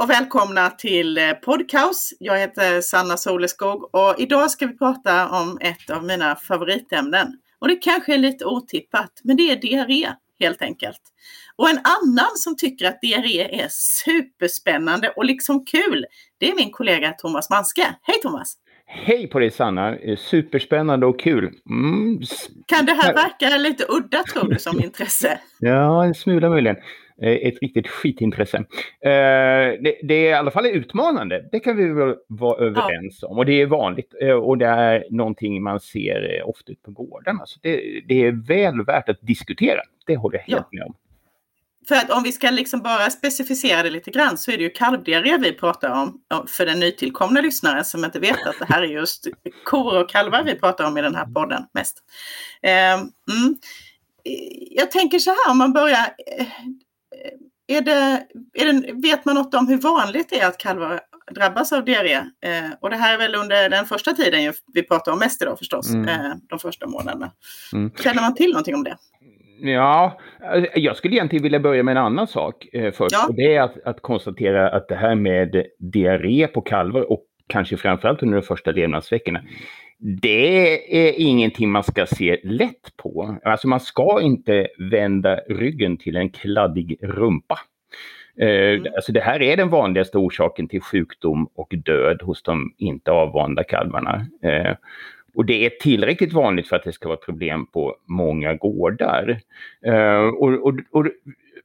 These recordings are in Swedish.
och välkomna till eh, Podcaus. Jag heter Sanna Soleskog och idag ska vi prata om ett av mina favoritämnen. Och det kanske är lite otippat, men det är diarré helt enkelt. Och en annan som tycker att diarré är superspännande och liksom kul, det är min kollega Thomas Manske. Hej Thomas! Hej på dig Sanna! Eh, superspännande och kul. Mm. Kan det här verka lite udda tror du som intresse? ja, en smula möjligen. Eh, ett riktigt skitintresse. Eh, det, det, är i alla fall utmanande, det kan vi väl vara överens om. Och det är vanligt och det är någonting man ser ofta ute på gårdarna. Så det, det, är väl värt att diskutera, det håller jag helt ja. med om. För att om vi ska liksom bara specificera det lite grann så är det ju kalvdiarré vi pratar om för den nytillkomna lyssnaren som inte vet att det här är just kor och kalvar vi pratar om i den här podden mest. Mm. Jag tänker så här om man börjar. Eh, är det, är det, vet man något om hur vanligt det är att kalvar drabbas av diarré? Eh, och det här är väl under den första tiden vi pratar om mest idag förstås, mm. eh, de första månaderna. Mm. Känner man till någonting om det? Ja, jag skulle egentligen vilja börja med en annan sak eh, först. Ja. Och det är att, att, konstatera att det här med diarré på kalvar och kanske framförallt under de första levnadsveckorna. Det är ingenting man ska se lätt på. Alltså man ska inte vända ryggen till en kladdig rumpa. Eh, mm. Alltså det här är den vanligaste orsaken till sjukdom och död hos de inte avvanda kalvarna. Eh, och det är tillräckligt vanligt för att det ska vara problem på många gårdar. Uh, och, och, och,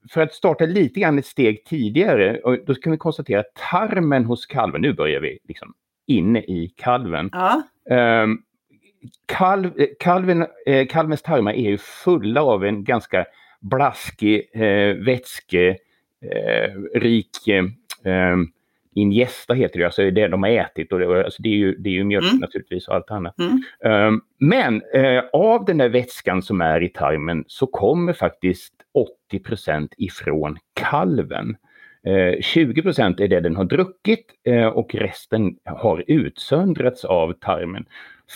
för att starta lite grann ett steg tidigare, då kan vi konstatera att tarmen hos kalven, nu börjar vi liksom inne i kalven. Ja. Um, kalv, kalven, eh, kalvens tarmar är ju fulla av en ganska blaskig, eh, vätskerik eh, ingesta heter det, alltså det de har ätit och det, alltså det är ju, det är ju mjölk mm. naturligtvis och allt annat. Mm. Um, men uh, av den där vätskan som är i tarmen så kommer faktiskt 80% ifrån kalven. Eh, uh, 20 är det den har druckit eh, och resten har utsöndrats av tarmen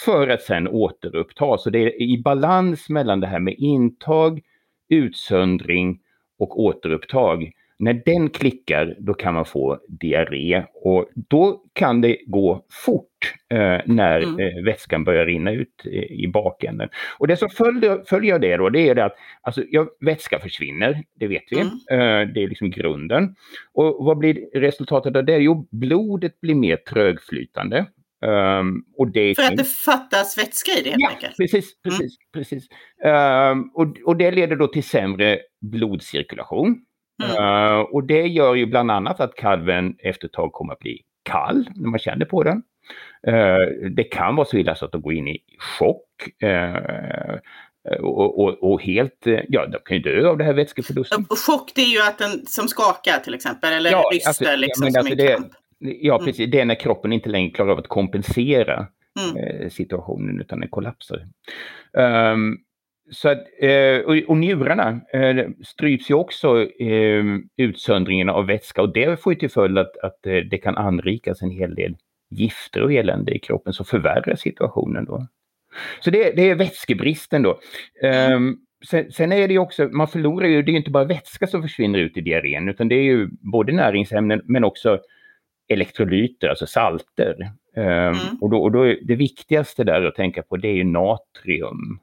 för att sen återupptas. Så det är i balans mellan det här med intag, utsöndring och återupptag när den klickar, då kan man få diarré och då kan det gå fort eh, när mm. eh, vätskan börjar rinna ut eh, i bakänden. Och det som följer, följer det då, det är det att alltså, ja, vätska försvinner, det vet vi. Mm. Eh, det är liksom grunden. Och vad blir resultatet av det? Jo, blodet blir mer trögflytande. Um, och det För att det fattas vätska i det helt ja, enkelt? precis. Precis, mm. precis. Um, och, och det leder då till sämre blodcirkulation. Mm. Uh, och det gör ju bland annat att kalven efter ett tag kommer att bli kall när man känner på den. Uh, det kan vara så illa så att de går in i chock. Uh, och, och, och, helt, ja, de kan ju dö av det här vätskeförlusten. Chock det är ju att den som skakar till exempel, eller ja, ryster alltså, liksom ja, som alltså det, Ja, mm. precis. Mm. Det är när kroppen inte längre klarar av att kompensera mm. situationen utan den kollapsar. Um, så att, eh, och, njurarna eh, stryps ju också eh, utsöndringen av vätska och det får ju till följd att, att det kan anrikas en hel del gifter och elände i kroppen som förvärrar situationen då. Så det, det är vätskebristen då. Um, sen, sen, är det ju också, man förlorar ju, det är ju inte bara vätska som försvinner ut i diarrén utan det är ju både näringsämnen men också elektrolyter, alltså salter. Um, mm. Och, då, och då är det viktigaste där att tänka på det är ju natrium.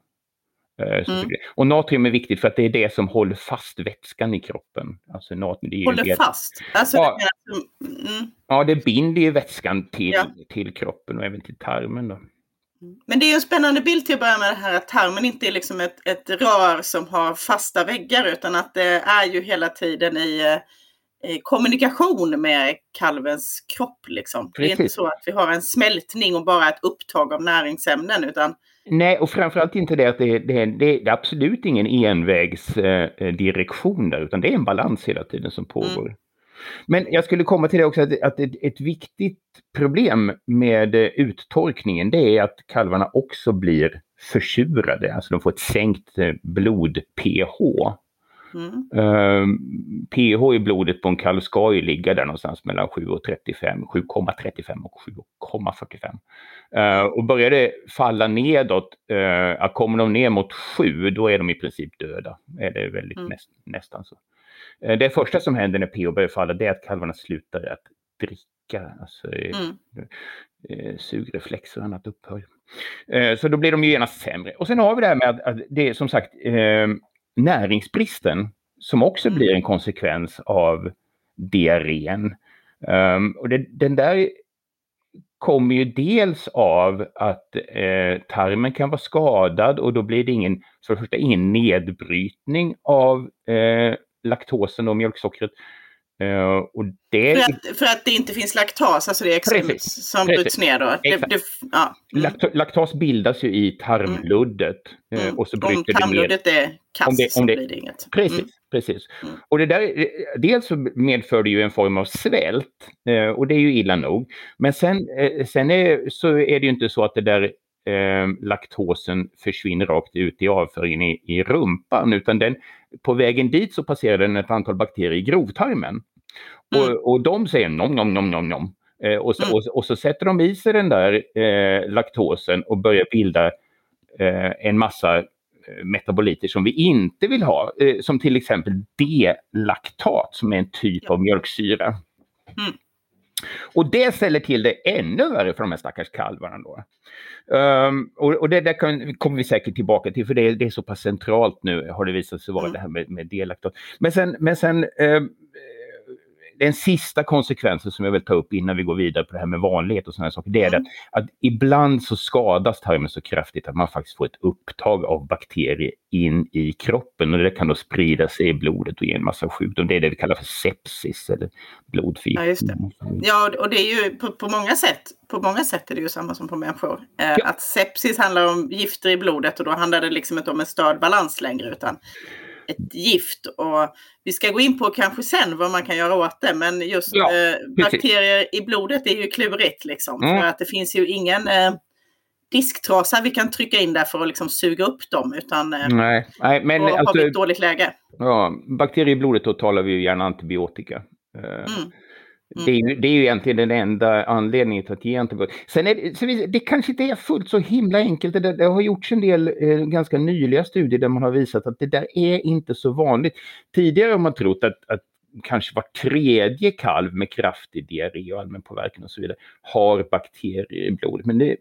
Eh, mm. Och natrium är viktigt för att det är det som håller fast vätskan i kroppen. Alltså natrium, håller det, fast? Alltså ja, det, mm. ja, det binder ju vätskan till, ja. till kroppen och även till tarmen. Då. Mm. Men det är en spännande bild till att börja med det här att tarmen inte är liksom ett, ett rör som har fasta väggar utan att det är ju hela tiden i, i kommunikation med kalvens kropp. Liksom. Det är inte så att vi har en smältning och bara ett upptag av näringsämnen utan Nej, och framförallt inte det att det, det, det är absolut ingen envägsdirektion där, utan det är en balans hela tiden som pågår. Mm. Men jag skulle komma till det också att, att ett, ett, viktigt problem med uttorkningen det är att kalvarna också blir försurade, alltså de får ett sänkt eh, blod-pH. Mm. Uh, ehm, pH i blodet på en kalv ska ju ligga där någonstans mellan 7,35, 7,35 och 7,45. Uh, och börjar det falla nedåt, uh, kommer de ner mot 7, då är de i princip döda. Är det väldigt mm. näst, nästan så. Eh, det första som händer när PO börjar falla det är att kalvarna slutar att dricka. Alltså, mm. eh, sugreflexer och annat upphör. Eh, så då blir de ju genast sämre. Och sen har vi det här med att, att det är som sagt eh, näringsbristen som också blir en konsekvens av diarrén. Um, och det, den där kommer ju dels av att eh, tarmen kan vara skadad och då blir det ingen, för det första ingen nedbrytning av eh, laktosen och mjölksockret. Uh, och det... för, att, för att det inte finns laktas, alltså det är precis, som precis. bryts ner då? Det, det, ja. mm. laktas bildas ju i tarmluddet. Eh, mm. Och så bryter om tarmluddet det ner. är kass om det, om det, så blir det inget. Precis, mm. precis. Mm. Och det där, dels så medför det ju en form av svält eh, och det är ju illa nog. Men sen, sen är, så är det ju inte så att det där eh, laktosen försvinner rakt ut i avföringen i, i rumpan utan den, på vägen dit så passerar den ett antal bakterier i grovtarmen. Mm. Och, och de säger nom nom nom nom nom. Eh, och, så, mm. och, och, så sätter de i sig den där eh, laktosen och börjar bilda eh, en massa eh, metaboliter som vi inte vill ha, eh, som till exempel D-laktat som är en typ av mjölksyra. Mm. Och det ställer till det ännu värre för de här stackars kalvarna. Då. Um, och, och, det där kan, kommer vi säkert tillbaka till, för det är, det är så pass centralt nu, har det visat sig vara mm. det här med, med delaktat. Men sen, men sen um, den sista konsekvensen som jag vill ta upp innan vi går vidare på det här med vanlighet och sådana saker, det är mm. att, att ibland så skadas tarmen så kraftigt att man faktiskt får ett upptag av bakterier in i kroppen och det kan då sprida sig i blodet och ge en massa sjukdom. Det är det vi kallar för sepsis eller blodförgiftning. Ja, just det. Ja, och det är ju på, på, många sätt, på många sätt är det ju samma som på människor. Eh, ja. Att sepsis handlar om gifter i blodet och då handlar det liksom inte om en störd balans längre utan ett gift. Och vi ska gå in på kanske sen vad man kan göra åt det. Men just ja, eh, bakterier i blodet är ju klurigt. Liksom, mm. För att det finns ju ingen eh, disktrasa vi kan trycka in där för att liksom suga upp dem. Utan eh, nej, nej, men då alltså, har vi ett dåligt läge. Ja, bakterier i blodet, då talar vi ju gärna antibiotika. Eh, mm. Mm. Det, är, det är ju egentligen den enda anledningen till att ge antibiotika. Sen är det, så det kanske inte är fullt så himla enkelt. Det, det har gjorts en del eh, ganska nyliga studier där man har visat att det där är inte så vanligt. Tidigare har man trott att, att kanske var tredje kalv med kraftig diarré och allmän påverkan och så vidare har bakterier i blodet. Men det,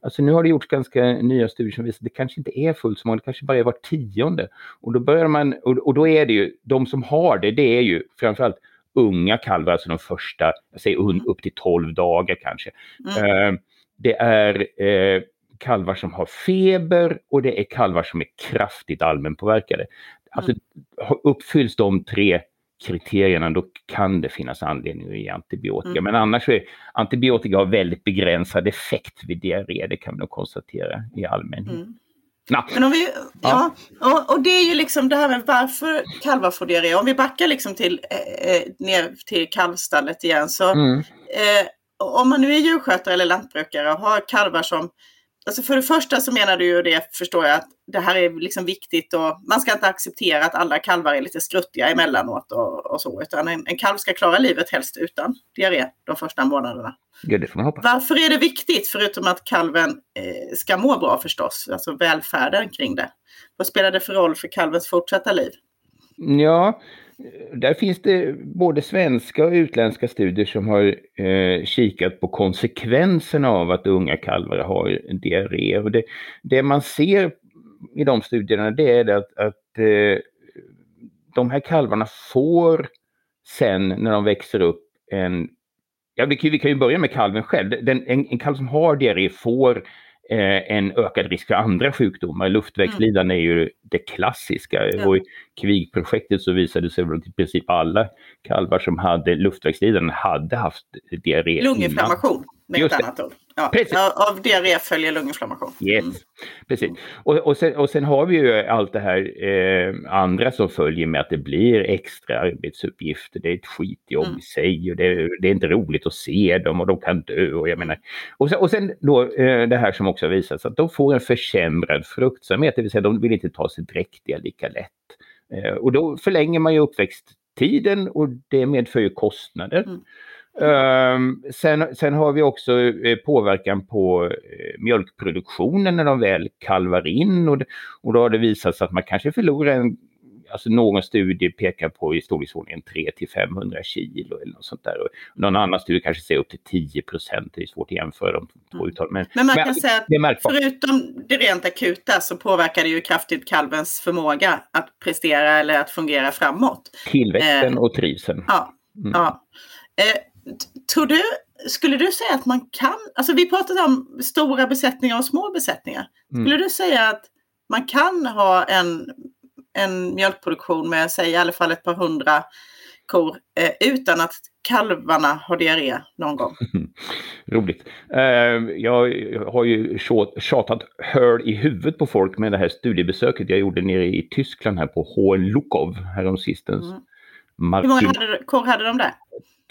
alltså nu har det gjorts ganska nya studier som visar att det kanske inte är fullt så många, det kanske bara är var tionde. Och då börjar man, och, och då är det ju, de som har det, det är ju framförallt unga kalvar, alltså de första, jag säger upp till 12 dagar kanske. Mm. Eh, det är eh, kalvar som har feber och det är kalvar som är kraftigt allmänpåverkade. Alltså mm. uppfylls de tre kriterierna då kan det finnas anledning att ge antibiotika. Mm. Men annars är antibiotika har väldigt begränsad effekt vid diarré, det kan vi nog konstatera i allmänhet. Mm. Men om vi, ja, ja. Och, och, det är ju liksom det här med varför kalvar får diarré. Om vi backar liksom till, eh, eh, ner till kalvstallet igen så mm. eh, om man nu är djurskötare eller lantbrukare och har kalvar som Alltså för det första så menar du ju det, förstår jag, att det här är liksom viktigt och man ska inte acceptera att alla kalvar är lite skruttiga emellanåt och, och så, utan en, en kalv ska klara livet helst utan diarré de första månaderna. Ja, det får man hoppas. Varför är det viktigt, förutom att kalven eh, ska må bra förstås, alltså välfärden kring det? Vad spelar det för roll för kalvens fortsatta liv? Ja, där finns det både svenska och utländska studier som har eh, kikat på konsekvenserna av att unga kalvar har diarré. Och det, det man ser i de studierna det är att, att eh, de här kalvarna får sen när de växer upp en Ja, vi kan, vi kan ju börja med kalven själv. Den, en, en kalv som har diarré får en ökad risk för andra sjukdomar. Luftvägslidande mm. är ju det klassiska. Ja. Och i kvigprojektet så visade det sig att i princip alla kalvar som hade luftvägslidande hade haft diarré. Lunginflammation med ett annat ord. Ja, av diarré följer lunginflammation. Yes, mm. precis. Och, och, sen, och sen har vi ju allt det här eh, andra som följer med att det blir extra arbetsuppgifter. Det är ett skitjobb mm. i sig och det, det, är inte roligt att se dem och de kan dö. Och, jag menar, och, sen, och sen då eh, det här som också visats att de får en försämrad fruktsamhet, det vill säga de vill inte ta sig dräktiga lika lätt. Eh, och då förlänger man ju uppväxttiden och det medför ju kostnader. Mm. Um, sen, sen, har vi också eh, påverkan på eh, mjölkproduktionen när de väl kalvar in och, och då har det visat sig att man kanske förlorar en alltså någon studie pekar på i storleksordningen 3 till 500 kilo eller något sånt där. Och någon annan studie kanske säger upp till 10 procent. Det är svårt att jämföra de två Mm. uttalen. Men, Men man men kan säga att förutom det rent akuta så påverkar det ju kraftigt kalvens förmåga att prestera eller att fungera framåt. Tillväxten Eh, och trivseln. Ja. Mm. ja. Eh, tror du, skulle du säga att man kan, alltså vi pratade om stora besättningar och små besättningar. Mm. Skulle du säga att man kan ha en, en mjölkproduktion med, säg i alla fall ett par hundra kor eh, utan att kalvarna har diarré någon gång? Roligt. Eh, jag har ju tjat- tjatat hörl i huvudet på folk med det här studiebesöket jag gjorde nere i Tyskland här på HN Lukov häromsistens. Mm. Hur många Martin, hade, kor hade de där?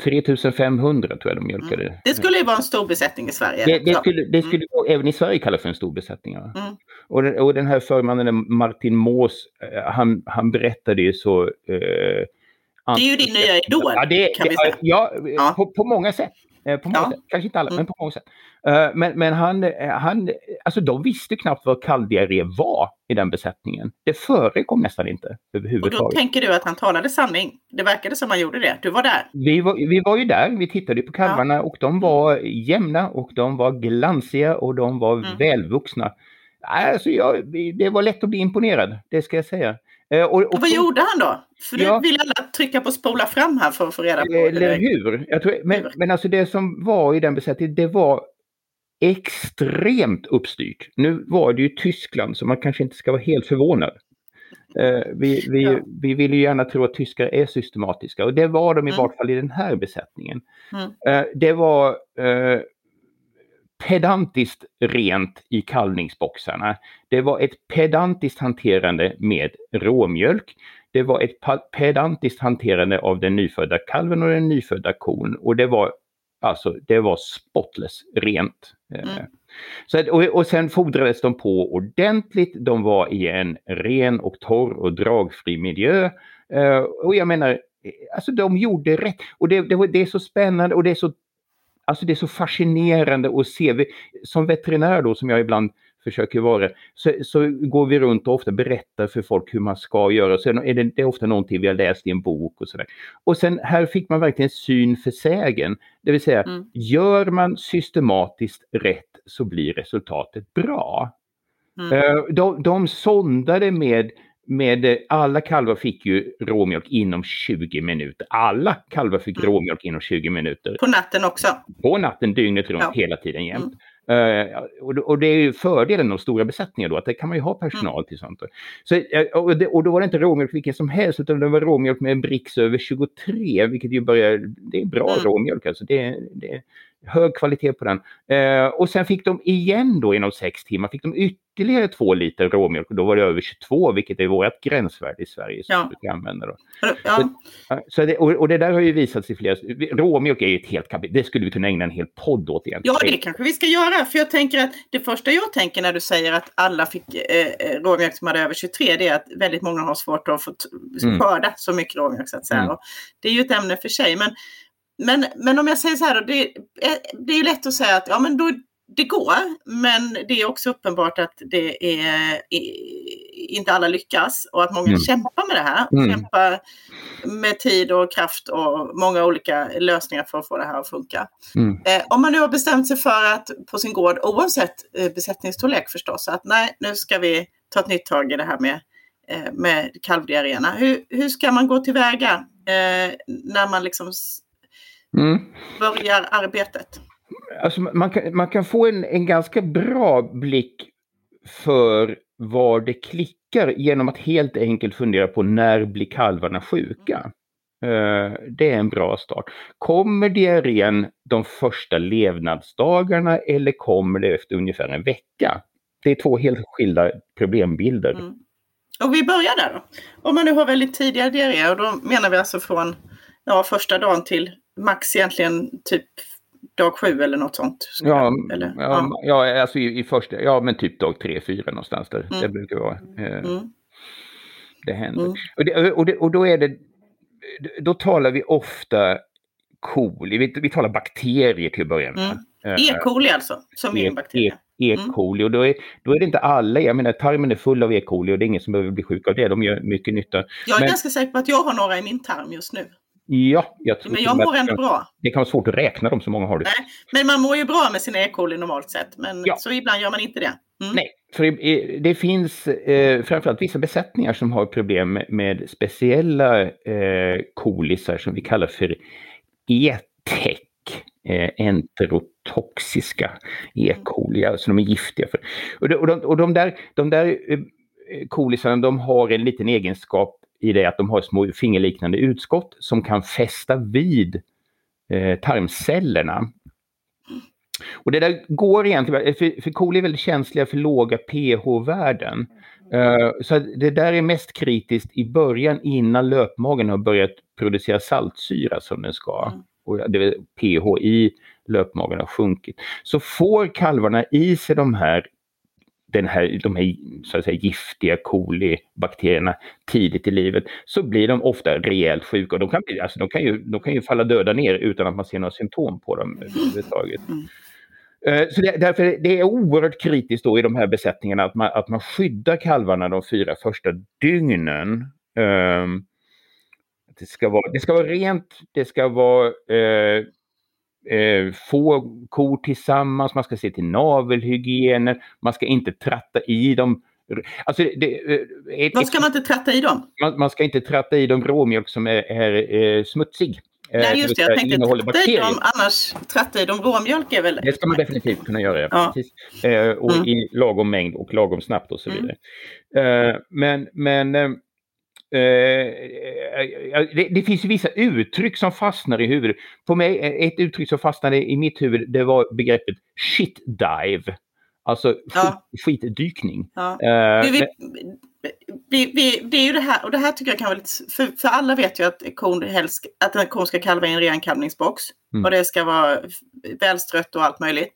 3500 tror jag de mjölkade. Mm. Det skulle ju vara en stor besättning i Sverige. Det, det skulle, det skulle även i Sverige kallas för en stor besättning. Ja. Mm. Och, den, och den här förmannen Martin Mås, eh, han, han berättade ju så... Eh, Det är ju din nya idol, Ja, det, kan vi säga. ja, Ja. På, på många sätt. Eh, På många Ja. sätt. Kanske inte alla, Mm. men på många sätt. Eh, Men, men han, eh, han, alltså de visste knappt vad kalldiarré var i den besättningen. Det förekom nästan inte Och då överhuvudtaget. tänker du att han talade sanning. Det verkade som han gjorde det. Du var där. Vi var, vi var ju där, vi tittade på kalvarna och de var jämna och de var glansiga och de var Mm. välvuxna. Alltså jag, det var lätt att bli imponerad, det ska jag säga. Eh, Och, och, Och vad gjorde han då? För Ja. du vill alla trycka på spola fram här för att få reda på. Eller hur? Jag tror, men, men alltså det som var i den besättningen, det var extremt uppstyrt. Nu var det ju Tyskland så man kanske inte ska vara helt förvånad. Eh, vi, vi, Ja. vi vill ju gärna tro att tyskar är systematiska och det var de i Mm. vart fall i den här besättningen. Mm. Eh, det var eh, pedantiskt rent i kallningsboxarna. Det var ett pedantiskt hanterande med råmjölk. Det var ett pedantiskt hanterande av den nyfödda kalven och den nyfödda kon och det var alltså det var spotless rent. Eh, Mm. Så och, och sen fodrades de på ordentligt. De var i en ren och torr och dragfri miljö. Eh, och jag menar, eh, alltså de gjorde rätt. Och det, det, det är så spännande och det är så, alltså det är så fascinerande att se. Som veterinär då, som jag ibland försöker vara, så, så går vi runt och ofta berättar för folk hur man ska göra. Sen är det, det är ofta någonting vi har läst i en bok och sådär. Och sen här fick man verkligen syn för sägen. Det vill säga, Mm. gör man systematiskt rätt så blir resultatet bra. Mm. Eh, De, de sondade med, med, alla kalvar fick ju råmjölk inom 20 minuter. Alla kalvar fick Mm. råmjölk inom 20 minuter. På natten också. På natten, dygnet runt, Ja. hela tiden jämt. Eh, och, det- och det är ju fördelen av stora besättningar då, att det kan man ju ha personal till sånt. Så, eh, och, det, och då var det inte råmjölk vilken som helst, utan det var råmjölk med en Brix över 23, vilket ju börjar, det är bra Mm. råmjölk alltså. Det, det hög kvalitet på den. Eh, och sen fick de igen då inom sex timmar, fick de ytterligare två liter råmjölk och då var det över 22, vilket är vårt gränsvärde i Sverige som Ja. vi. Då. Ja. Ja, Så det, och, och det där har ju visats i flera... Råmjölk är ju ett helt kapitel, det skulle vi kunna ägna en hel podd åt egentligen. ja, det kanske vi ska göra. För jag tänker att det första jag tänker när du säger att alla fick eh, eh, råmjölk som hade över 23, det är att väldigt många har svårt att få Mm. skörda så mycket råmjölk så att säga. Mm. Det är ju ett ämne för sig. Men, men, men om jag säger så här då, det, är- det är ju lätt att säga att ja, men då, det går, men det är också uppenbart att det är inte alla lyckas och att många Mm. kämpar med det här. Mm. Kämpar med tid och kraft och många olika lösningar för att få det här att funka. Mm. Eh, om man nu har bestämt sig för att på sin gård, oavsett eh, besättningsstorlek förstås, att nej, nu ska vi ta ett nytt tag i det här med, eh, med kalvdiarréerna. Hur, hur ska man gå tillväga eh, när man liksom Mm. börjar arbetet? Alltså, man, kan, man kan få en, en ganska bra blick för var det klickar genom att helt enkelt fundera på när blir kalvarna sjuka? Eh, det är en bra start. Kommer diarrén de första levnadsdagarna eller kommer det efter ungefär en vecka? Det är två helt skilda problembilder. Mm. Och vi börjar där då. Om man nu har väldigt tidiga diarréer, och då menar vi alltså från ja, första dagen till max egentligen typ dag sju eller något sånt. Ja, jag- eller, ja, ja, alltså i, i första, ja men typ dag tre, fyra någonstans där. Mm. Det brukar vara. Eh, Mm. Det händer. Mm. Och, det, och, det, och då är det, då talar vi ofta kol, vi, vi talar bakterier till att börja med. Mm. Eh, E. coli alltså, som är E. en bakterie. E. coli och då är, då är det inte alla, jag menar tarmen är full av E. coli och det är ingen som behöver bli sjuk av det, de gör mycket nytta. Jag är Men, ganska säker på att jag har några i min tarm just nu. Ja, jag tror Men jag mår ändå bra. Det kan vara svårt att räkna dem, så många har du. Nej, men man mår ju bra med sina E. coli normalt sett, men ja. så ibland gör man inte det. Mm. Nej, för det, det finns eh, framförallt vissa besättningar som har problem med, speciella eh, kolisar som vi kallar för E-tech eh, enterotoxiska E. coli, alltså de är giftiga. För, och, de, och, de, och de där, de där eh, kolisarna de har en liten egenskap i det att de har små fingerliknande utskott som kan fästa vid eh, tarmcellerna. Och det där går egentligen, för, för kol är väldigt känsliga för låga pH-värden. Uh, så det där är mest kritiskt i början innan löpmagen har börjat producera saltsyra som den ska. Mm. Och det, pH i löpmagen har sjunkit. Så får kalvarna i sig de här den här, de här så att säga, giftiga kolibakterierna tidigt i livet så blir de ofta rejält sjuka. Och de, kan, alltså, de, kan ju, de kan ju falla döda ner utan att man ser några symptom på dem överhuvudtaget. Mm. Eh, så det, därför det är oerhört kritiskt då i de här besättningarna att man, att man skyddar kalvarna de fyra första dygnen. Um, det, ska vara, det ska vara rent, det ska vara uh, uh, få kor tillsammans, man ska se till navelhygienen, man ska inte tratta i dem. Alltså det, ett, Vad ska man inte tratta i dem? Man, man ska inte tratta i dem råmjölk som är, är, är smutsig. Nej, eh, just det. Jag tänkte tratta i dem, annars tratta i dem råmjölk är väl... Det ska man definitivt kunna göra, ja. Precis. Eh, och mm. i lagom mängd och lagom snabbt och så mm. vidare. Mm. Eh, men men eh, eh, det, det, finns vissa uttryck som fastnar i huvudet. På mig, ett uttryck som fastnade i mitt huvud, det var begreppet shit dive. Alltså ja. skitdykning. Ja. Vi, vi, vi, det är ju det här, och det här tycker jag kan vara lite, för, för alla vet ju att, kon helst, att en kon ska kalva i en ren kalvningsbox. Mm. Och det ska vara välstrött och allt möjligt.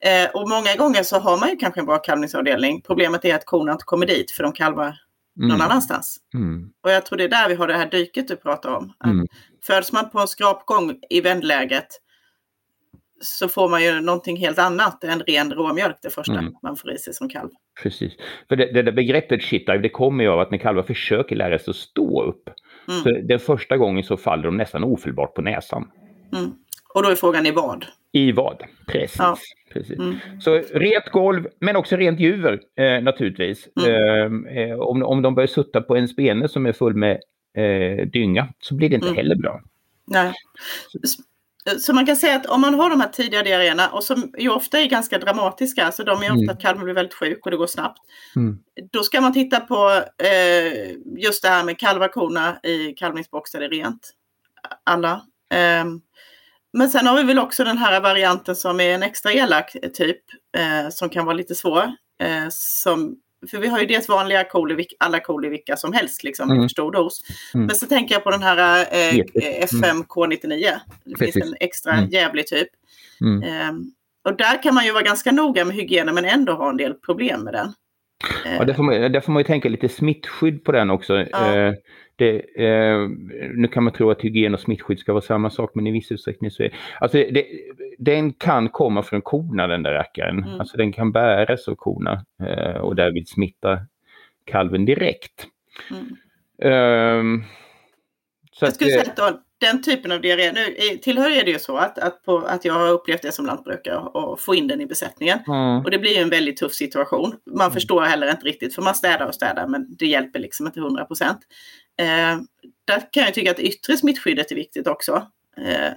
Eh, och många gånger så har man ju kanske en bra kalvningsavdelning. Problemet är att korna inte kommer dit för de kalvar mm. någon annanstans. Mm. Och jag tror det är där vi har det här dyket du pratar om. Mm. Föds man på en skrapgång i vändläget så får man ju någonting helt annat än ren råmjölk det första mm. man får i sig som kalv. Precis. För det, det där begreppet shitdive det kommer ju av att när kalvar försöker lära sig att stå upp. Mm. Så den första gången så faller de nästan ofelbart på näsan. Mm. Och då är frågan i vad? I vad, precis. Ja. precis. Mm. Så rent golv, men också rent djur eh, naturligtvis. Mm. Eh, eh, om, om de börjar sutta på en spene som är full med eh, dynga så blir det inte mm. heller bra. Nej. Så man kan säga att om man har de här tidiga diarréerna och som ju ofta är ganska dramatiska, så de är ofta mm. att kalven blir väldigt sjuk och det går snabbt. Mm. Då ska man titta på eh, just det här med kalvarkorna i kalvningsbox där det är rent. Alla. Eh, men sen har vi väl också den här varianten som är en extra elak typ, eh, som kan vara lite svår. Eh, som för vi har ju dels vanliga kol, alla kol vilka som helst liksom, mm. i för stor dos. Mm. Men så tänker jag på den här eh, FMK99. Det Precis. finns en extra mm. jävlig typ. Mm. Um, och där kan man ju vara ganska noga med hygienen men ändå ha en del problem med den. Ja, där får, man, där får man ju tänka lite smittskydd på den också. Ja. Eh, det, eh, nu kan man tro att hygien och smittskydd ska vara samma sak, men i viss utsträckning så är alltså det. Den kan komma från korna den där rackaren. Mm. Alltså den kan bäras av korna eh, och därvid smitta kalven direkt. Mm. Um, jag skulle att, säga att den typen av diarré, nu tillhör det ju så att, att, på, att jag har upplevt det som lantbrukare och få in den i besättningen. Mm. Och det blir ju en väldigt tuff situation. Man mm. förstår heller inte riktigt för man städar och städar men det hjälper liksom inte 100 procent. Eh, där kan jag tycka att yttre smittskyddet är viktigt också. Eh,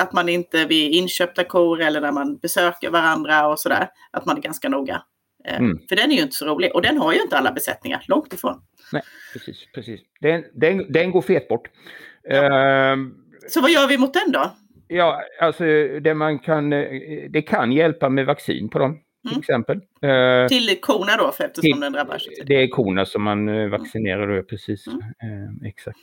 att man inte vid inköpta kor eller när man besöker varandra och sådär, att man är ganska noga. Eh, mm. För den är ju inte så rolig och den har ju inte alla besättningar, långt ifrån. Nej, precis. precis. Den, den, den går fet bort. Ja. Uh, så vad gör vi mot den då? Ja, alltså det man kan, eh, det kan hjälpa med vaccin på dem. Till mm. exempel. Uh, till korna då, för eftersom till, den drabbar sig? Det är korna som man uh, vaccinerar då, precis. Mm. Uh, exakt.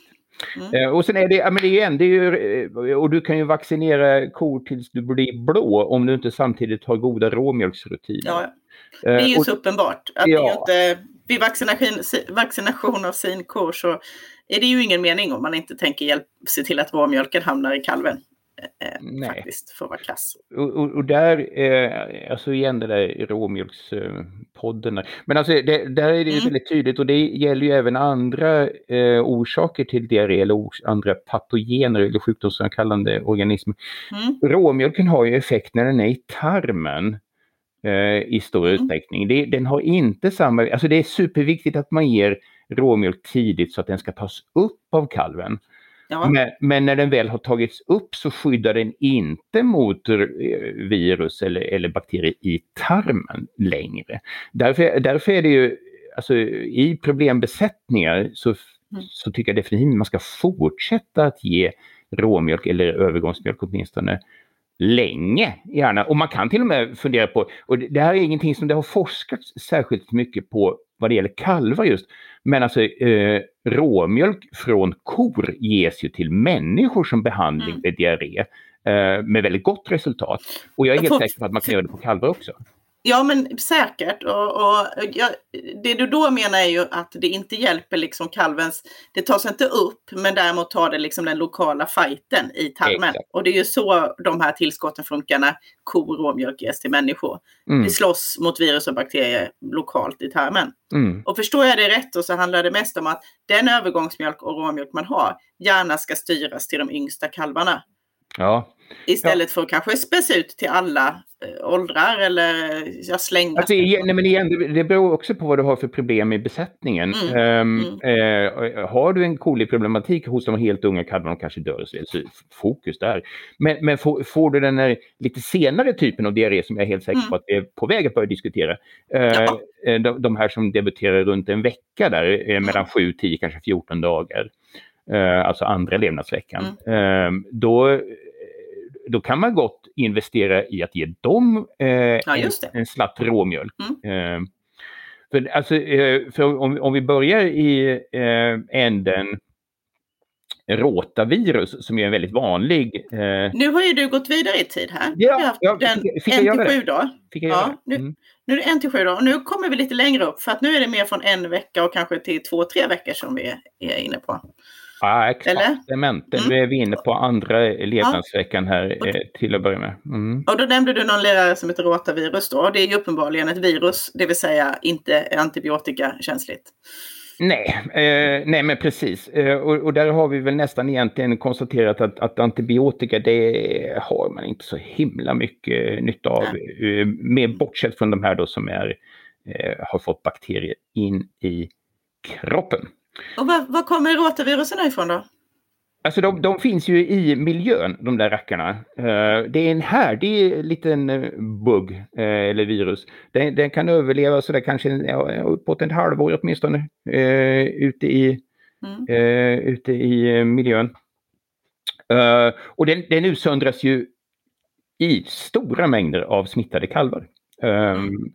Mm. och sen är det, ja, men igen, det är ju, och du kan ju vaccinera kor tills du blir blå om du inte samtidigt har goda råmjölksrutiner. Ja, det är ju och, så uppenbart. Att ja. inte, vid vaccination, vaccination av sinkor så är det ju ingen mening om man inte tänker hjälp, se till att råmjölken hamnar i kalven. eh, faktiskt får vara kass. Och, och, och, där, eh, alltså igen det där råmjölkspodden. Men alltså det, där är det mm. väldigt tydligt och det gäller ju även andra eh, orsaker till diarré eller andra patogener eller sjukdomsframkallande organismer. Mm. Råmjölken har ju effekt när den är i tarmen eh, i stor mm. utsträckning. Det, den har inte samma, alltså det är superviktigt att man ger råmjölk tidigt så att den ska tas upp av kalven. Ja. Men, men, när den väl har tagits upp så skyddar den inte mot eh, virus eller, eller bakterier i tarmen längre. Därför, därför är det ju, alltså i problembesättningar så, mm. så tycker jag definitivt att man ska fortsätta att ge råmjölk eller övergångsmjölk åtminstone länge gärna. Och man kan till och med fundera på, och det här är ingenting som det har forskats särskilt mycket på vad det gäller kalvar just, men alltså eh, råmjölk från kor ges ju till människor som behandling mm. för diarré eh, med väldigt gott resultat. Och jag är helt säker på att man kan göra det på kalvar också. Ja men säkert. Och, och ja, det du då menar är ju att det inte hjälper liksom kalvens, det tas inte upp men däremot tar det liksom den lokala fighten i tarmen. Exakt. Och det är ju så de här tillskotten funkar när kor råmjölk ges till människor. Mm. Vi slåss mot virus och bakterier lokalt i tarmen. Mm. Och förstår jag det rätt och så handlar det mest om att den övergångsmjölk och råmjölk man har gärna ska styras till de yngsta kalvarna. Ja. Istället ja. för att kanske späs ut till alla äh, åldrar eller jag slänger. Alltså, nej, men igen, det beror också på vad du har för problem i besättningen. Mm. Um, mm. Uh, har du en koliproblematik hos de helt unga kalvarna, de kanske dör, så fokus där. Men, men får, får, du den här lite senare typen av diarré som jag är helt säker mm. på att vi är på väg att börja diskutera. Uh, ja. de, de, här som debuterar runt en vecka där, uh, mellan 7, 10, kanske 14 dagar. alltså andra levnadsveckan. Mm. Då då kan man gott investera i att ge dem eh, ja, en, en slatt råmjölk. Mm. Eh, för, alltså, eh, för om, om vi börjar i eh, änden rotavirus som är en väldigt vanlig... Eh... Nu har ju du gått vidare i tid här. Ja, ja den fick, fick en till sju dagar. Ja, nu, mm. nu är det en till sju dagar och nu kommer vi lite längre upp för att nu är det mer från en vecka och kanske till två, tre veckor som vi är inne på. Ja, exakt. Mm. Nu är vi inne på andra levnadsveckan här ja. Eh, till att börja med. Mm. Och då nämnde du någon lärare som heter rotavirus då. Det är ju uppenbarligen ett virus, det vill säga inte antibiotikakänsligt. Nej, eh, nej men precis. Eh, och, och, där har vi väl nästan egentligen konstaterat att, att antibiotika det har man inte så himla mycket nytta av. Eh, med bortsett från de här då som är, eh, har fått bakterier in i kroppen. Och var, var kommer rotavirusen ifrån då? Alltså de, de, finns ju i miljön, de där rackarna. Uh, det är en härdig liten uh, bugg uh, eller virus. Den, den, kan överleva sådär kanske ja, uppåt ett halvår åtminstone ute, i, mm. ute i miljön. och den, den utsöndras ju i stora mängder av smittade kalvar. Um.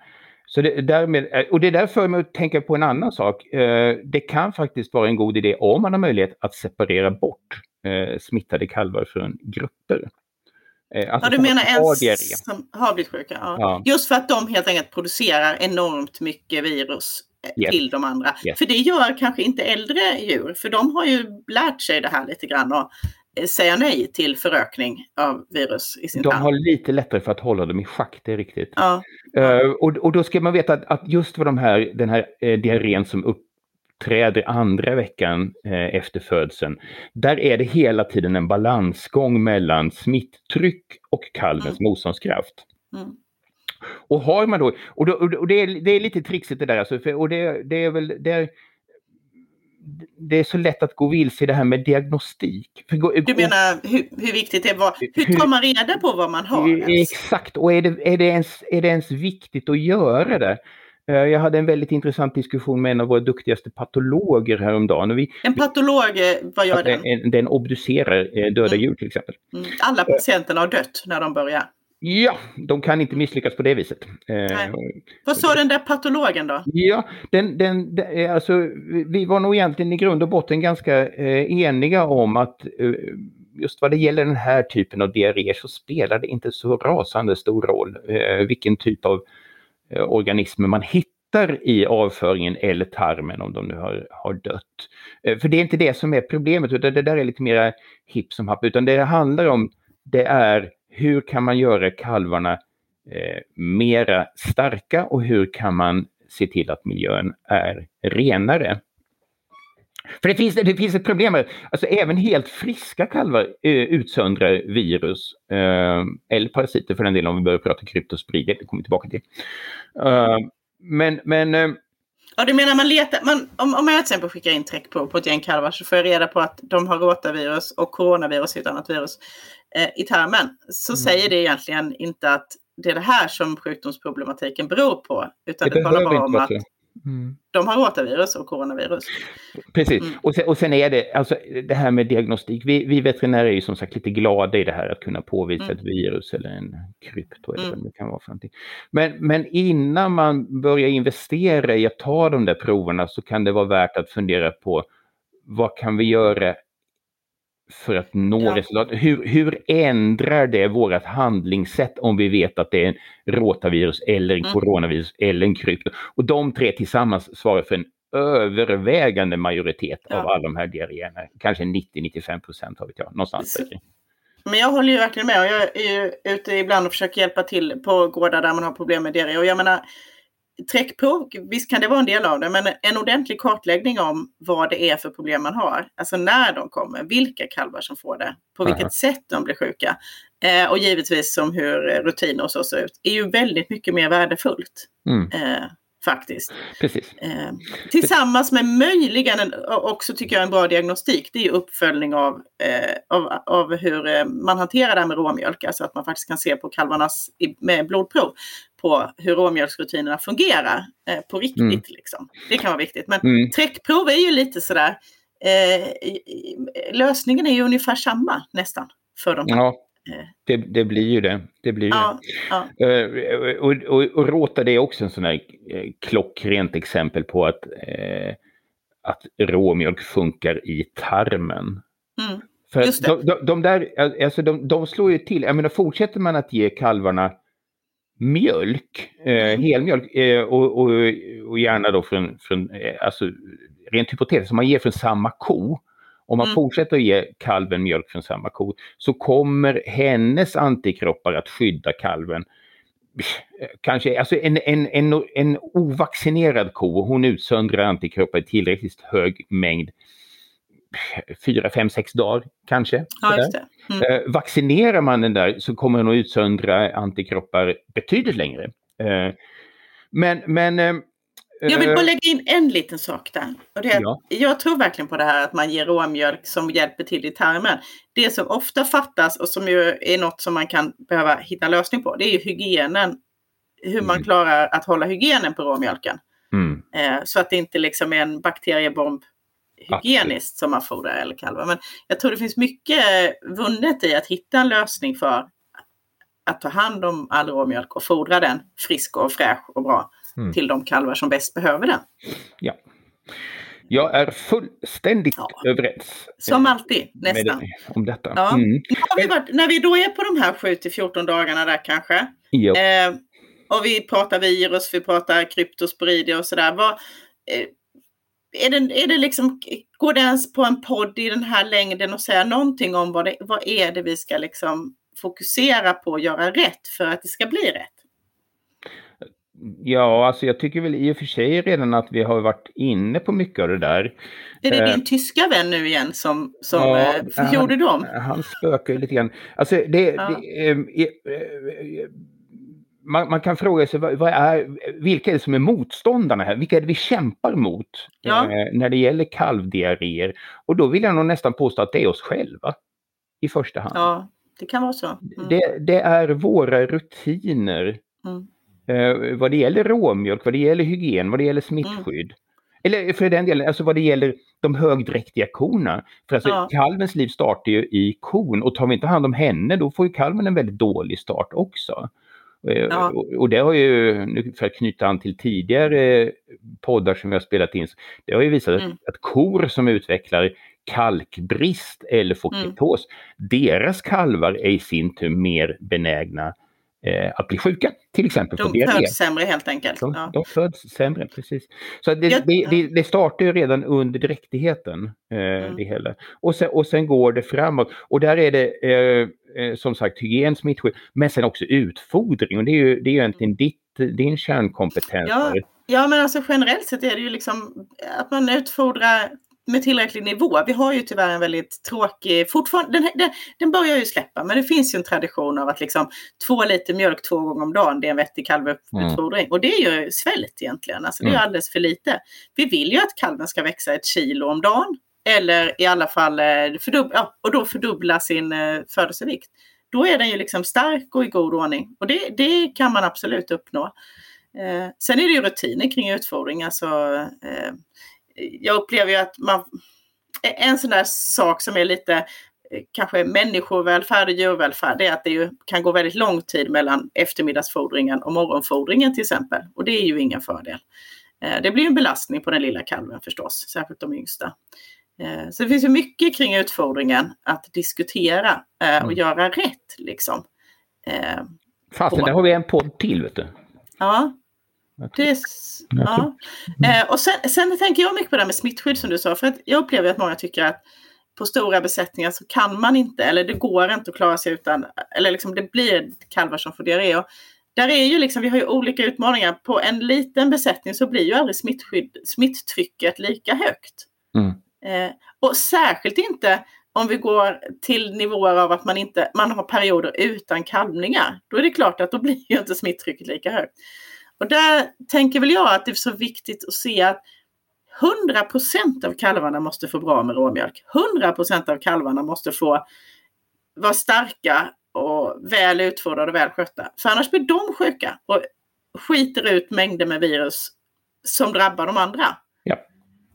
Så det, därmed, eh, och det där för mig att tänka på en annan sak. Eh, det kan faktiskt vara en god idé om man har möjlighet att separera bort eh, smittade kalvar från grupper. Alltså ja, du menar ens som har blivit sjuka? Ja. ja. Just för att de helt enkelt producerar enormt mycket virus yes. till de andra. Yes. För det gör kanske inte äldre djur, för de har ju lärt sig det här lite grann och säga nej till förökning av virus i sin De har lite lättare för att hålla dem i schack, det är riktigt. Ja. Uh, och, och då ska man veta att, att just för de här, den här eh, diarrén som uppträder andra veckan eh, efter födseln, där är det hela tiden en balansgång mellan smitttryck och kalvens mm. motståndskraft. Mm. Och har man då, och, då, och det, är, det är lite trixigt det där, alltså, för, och det, det är väl, det är, det är så lätt att gå vilse i det här med diagnostik. du menar hur, hur viktigt det är? Hur tar man reda på vad man har? Ens? Exakt, och är det, är, det ens, är det ens viktigt att göra det? Eh, jag hade en väldigt intressant diskussion med en av våra duktigaste patologer häromdagen. Vi, en patolog, eh, vad gör den? Den obducerar eh, döda mm. djur till exempel. Mm. Alla patienterna har dött när de börjar? Ja, de kan inte misslyckas på det viset. Eh, Vad sa den där patologen då? Ja, den, den, den, eh, alltså, vi var nog egentligen i grund och botten ganska eh, eniga om att eh, just vad det gäller den här typen av diarréer så spelar det inte så rasande stor roll eh, vilken typ av eh, organismer man hittar i avföringen eller tarmen om de nu har, har dött. För det är inte det som är problemet utan det där är lite mera hipp som happ utan det handlar om det är hur kan man göra kalvarna eh, mera starka och hur kan man se till att miljön är renare. För det finns, det finns ett problem med, alltså även helt friska kalvar eh, utsöndrar virus, eh, eller parasiter för den delen om vi börjar prata kryptospridning, det kommer vi tillbaka till. Eh, men, men eh, Ja, du menar man letar, man, om, om jag till exempel skickar in träckprov på ett gäng kalvar så får jag reda på att de har rotavirus och coronavirus, ett annat virus, eh, i tarmen. Så mm. säger det egentligen inte att det är det här som sjukdomsproblematiken beror på. Utan det, det talar bara om att Mm. De har rotavirus och coronavirus. Precis, mm. och, sen, och sen är det alltså det här med diagnostik. Vi, vi veterinärer är ju som sagt lite glada i det här att kunna påvisa mm. ett virus eller en krypto eller mm. vad det kan vara för någonting. Men, men innan man börjar investera i att ta de där proverna så kan det vara värt att fundera på vad kan vi göra för att nå ja. resultat. Hur, hur ändrar det vårt handlingssätt om vi vet att det är en rotavirus eller en mm. coronavirus eller en krypto? Och de tre tillsammans svarar för en övervägande majoritet ja. av alla de här diarréerna. Kanske 90-95 procent har vi jag, någonstans där. Men jag håller ju verkligen med och jag är ju ute ibland och försöker hjälpa till på gårdar där man har problem med diarré. Och jag menar, Träckprov, visst kan det vara en del av det, men en ordentlig kartläggning om vad det är för problem man har. Alltså när de kommer, vilka kalvar som får det, på vilket Aha. sätt de blir sjuka. Eh, och givetvis som hur rutiner och så ser ut, är ju väldigt mycket mer värdefullt. Mm. Eh, faktiskt. Precis. Eh, tillsammans med möjligen en, också tycker jag en bra diagnostik, det är uppföljning av, eh, av, av hur eh, man hanterar det här med råmjölk, alltså att man faktiskt kan se på kalvarnas med blodprov på hur råmjölksrutinerna fungerar eh, på riktigt. Mm. Liksom. Det kan vara viktigt. Men mm. träckprov är ju lite sådär, eh, lösningen är ju ungefär samma nästan för dem. Ja. Eh. Det, det, blir ju det. det, blir ja, det. Ja. Uh, och, och, och råta det är också en sån här eh, klockrent exempel på att, eh, att råmjölk funkar i tarmen. Mm. För de, de, de, där, alltså de, de slår ju till. Jag menar, fortsätter man att ge kalvarna mjölk, eh, mm. helmjölk eh, och, och, och, gärna då från, från eh, alltså rent hypotetiskt, som man ger från samma ko. Om man mm. fortsätter att ge kalven mjölk från samma ko så kommer hennes antikroppar att skydda kalven. Kanske, alltså en, en, en, en ovaccinerad ko, hon utsöndrar antikroppar i tillräckligt hög mängd fyra, fem, sex dagar kanske. Ja, mm. eh, vaccinerar man den där så kommer den att utsöndra antikroppar betydligt längre. Eh, men, men eh, jag vill bara eh, lägga in en liten sak där. Och det är ja. Jag tror verkligen på det här att man ger råmjölk som hjälper till i tarmen. Det som ofta fattas och som ju är något som man kan behöva hitta lösning på, det är ju hygienen. Hur man mm. klarar att hålla hygienen på råmjölken. Mm. Eh, så att det inte liksom är en bakteriebomb hygieniskt som man fodrar eller kalvar. Men jag tror det finns mycket vunnet i att hitta en lösning för att ta hand om all råmjölk och fodra den frisk och fräsch och bra mm. till de kalvar som bäst behöver den. Ja. Jag är fullständigt ja. överens. Som alltid, nästan. Det, om detta. Ja. Mm. Vi varit, när vi då är på de här 7 till 14 dagarna där kanske. Eh, och vi pratar virus, vi pratar kryptosporidier och sådär. Vad, eh, är det, är det liksom, går det ens på en podd i den här längden och säga någonting om vad, det, vad är det vi ska liksom fokusera på att göra rätt för att det ska bli rätt? Ja, alltså jag tycker väl i och för sig redan att vi har varit inne på mycket av det där. Är det eh, din tyska vän nu igen som, som ja, eh, gjorde dem? Han spökar lite grann. Alltså det, ja. det eh, eh man, man, kan fråga sig vad, vad, är, vilka är det som är motståndarna här? Vilka är det vi kämpar mot ja. eh, när det gäller kalvdiarréer? Och då vill jag nog nästan påstå att det är oss själva i första hand. Ja, det kan vara så. Mm. Det, det, är våra rutiner mm. eh, vad det gäller råmjölk, vad det gäller hygien, vad det gäller smittskydd. Mm. Eller för den delen, alltså vad det gäller de högdräktiga korna. För alltså ja. kalvens liv startar ju i kon och tar vi inte hand om henne då får ju kalven en väldigt dålig start också. Eh, ja. Och det har ju, för att knyta an till tidigare poddar som vi har spelat in, det har ju visat mm. att kor som utvecklar kalkbrist eller får ketos, mm. deras kalvar är i sin tur mer benägna eh, att bli sjuka, till exempel de diarré. De föds sämre helt enkelt. De, ja. de föds sämre, precis. Så det, det, det, det startar ju redan under dräktigheten. Eh, mm. det hela. Och, sen, och sen går det framåt. Och där är det eh, eh som sagt hygien, smittskydd, men sen också utfodring. Och det är ju, det är ju egentligen ditt, din kärnkompetens. Ja, ja, men alltså generellt sett är det ju liksom att man utfodrar med tillräcklig nivå. Vi har ju tyvärr en väldigt tråkig, fortfarande, den, den, den börjar ju släppa, men det finns ju en tradition av att liksom två liter mjölk två gånger om dagen, det är en vettig kalvutfodring. Mm. Och det är ju svält egentligen, alltså det är mm. alldeles för lite. Vi vill ju att kalven ska växa ett kilo om dagen, eller i alla fall eh, fördubbla, ja, och då fördubbla sin eh, födelsevikt. Då är den ju liksom stark och i god ordning. Och det, det kan man absolut uppnå. Eh, sen är det ju rutiner kring utfodring. Alltså, eh, jag upplever ju att man, en sån där sak som är lite eh, kanske människovälfärd och djurvälfärd, det är att det ju kan gå väldigt lång tid mellan eftermiddagsfodringen och morgonfodringen till exempel. Och det är ju ingen fördel. Eh, det blir en belastning på den lilla kalven förstås, särskilt de yngsta. Eh, så det finns ju mycket kring utfodringen att diskutera och mm. göra rätt. Liksom. Fasen, där har vi en podd till vet du. Ja. Det, ja. Eh, och sen, sen tänker jag mycket på det här med smittskydd som du sa, för att jag upplever att många tycker att på stora besättningar så kan man inte, eller det går inte att klara sig utan, eller liksom det blir kalvar som får diarré. Och där är ju liksom, vi har ju olika utmaningar. På en liten besättning så blir ju aldrig smittskydd, smitttrycket lika högt. Mm. Eh, och särskilt inte om vi går till nivåer av att man, inte, man har perioder utan kalvningar. Då är det klart att då blir ju inte smitttrycket lika högt. Och där tänker väl jag att det är så viktigt att se att 100% av kalvarna måste få bra med råmjölk. 100% av kalvarna måste få vara starka och väl utfodrade och väl skötta. För annars blir de sjuka och skiter ut mängder med virus som drabbar de andra. Ja.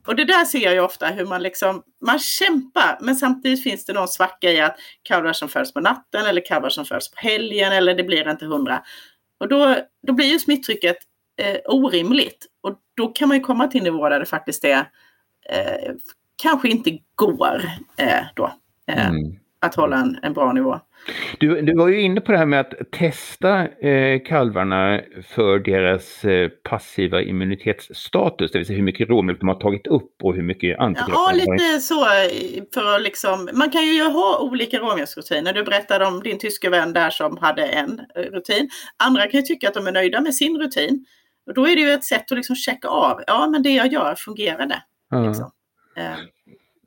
Och det där ser jag ju ofta hur man liksom, man kämpar men samtidigt finns det någon svacka i att kalvar som föds på natten eller kalvar som föds på helgen eller det blir inte hundra. Och då, då blir ju smittrycket eh, orimligt. Och då kan man ju komma till en nivå där det faktiskt är eh, kanske inte går eh, då. Eh, mm. Att hålla en, en bra nivå. Du, du var ju inne på det här med att testa eh, kalvarna för deras eh, passiva immunitetsstatus, det vill säga hur mycket råmjölk de har tagit upp och hur mycket antikroppar Ja, lite så. För att liksom, man kan ju ha olika råmjölksrutiner. Du berättade om din tyska vän där som hade en eh, rutin. Andra kan ju tycka att de är nöjda med sin rutin. Och då är det ju ett sätt att liksom checka av. Ja, men det jag gör fungerade. Mm. Liksom. Eh.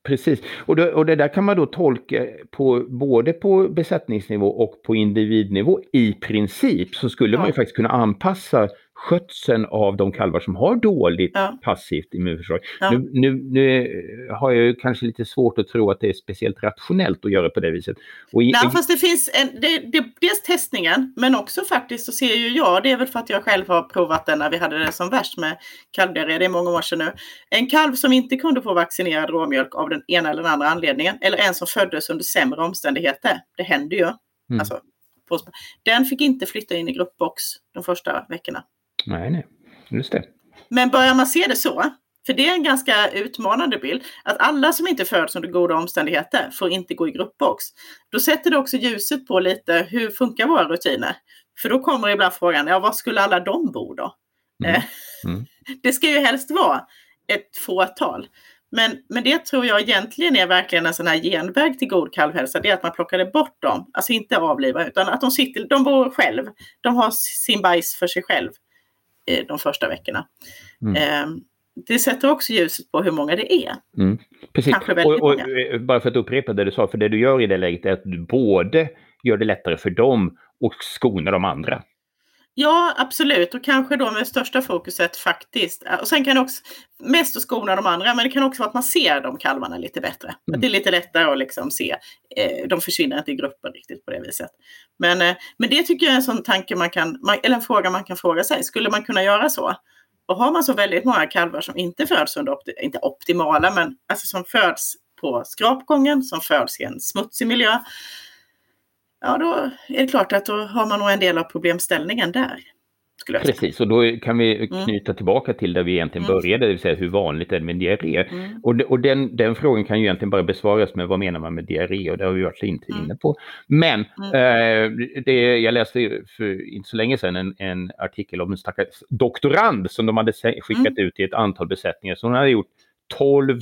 Precis, och det, och det där kan man då tolka på både på besättningsnivå och på individnivå. I princip så skulle ja. man ju faktiskt kunna anpassa skötseln av de kalvar som har dåligt ja. passivt immunförsvar. Ja. Nu, nu, nu, har jag ju kanske lite svårt att tro att det är speciellt rationellt att göra på det viset. Och i, Nej, fast det finns en, det, det, dels testningen, men också faktiskt så ser ju jag, det är väl för att jag själv har provat den när vi hade det som värst med kalvdiarré, det är många år sedan nu. En kalv som inte kunde få vaccinerad råmjölk av den ena eller den andra anledningen, eller en som föddes under sämre omständigheter, det händer ju. Mm. Alltså, den fick inte flytta in i gruppbox de första veckorna. Nej, nej, just det. Men börjar man se det så, för det är en ganska utmanande bild, att alla som inte föds under goda omständigheter får inte gå i gruppbox. Då sätter det också ljuset på lite, hur funkar våra rutiner? För då kommer ibland frågan, ja var skulle alla de bo då? Mm. Eh, mm. det ska ju helst vara ett fåtal. Men, men det tror jag egentligen är verkligen en sån här genväg till god kalvhälsa. Det är att man plockade bort dem, alltså inte avliva, utan att de sitter, de bor själv. De har sin bajs för sig själv de första veckorna. Mm. Ehm, det sätter också ljuset på hur många det är. Mm. Precis. Och, och, eh, bara för att upprepa det du sa, för det du gör i det läget är att du både gör det lättare för dem och skonar de andra. Ja, absolut. Och kanske då med största fokuset faktiskt. Och sen kan det också, mest att skona de andra, men det kan också vara att man ser de kalvarna lite bättre. Mm. Att det är lite lättare att liksom se. Eh, de försvinner inte i grupper riktigt på det viset. Men, eh, men det tycker jag är en sån tanke man kan, man, eller en fråga man kan fråga sig. Skulle man kunna göra så? Och har man så väldigt många kalvar som inte föds under, opti inte optimala, men alltså som föds på skrapgången, som föds i en smutsig miljö ja då är det klart att då har man nog en del av problemställningen där. Precis, och då kan vi mm. knyta mm. tillbaka till där vi egentligen mm. började, det vill säga hur vanligt är det med diarré? Mm. Och, och den, den, frågan kan ju egentligen bara besvaras med vad menar man med diarré och det har vi varit inte mm. inne på. Men mm. eh, det, jag läste för inte så länge sedan en, en artikel om en stackars doktorand som de hade skickat ut i ett antal besättningar. Så hon hade gjort 12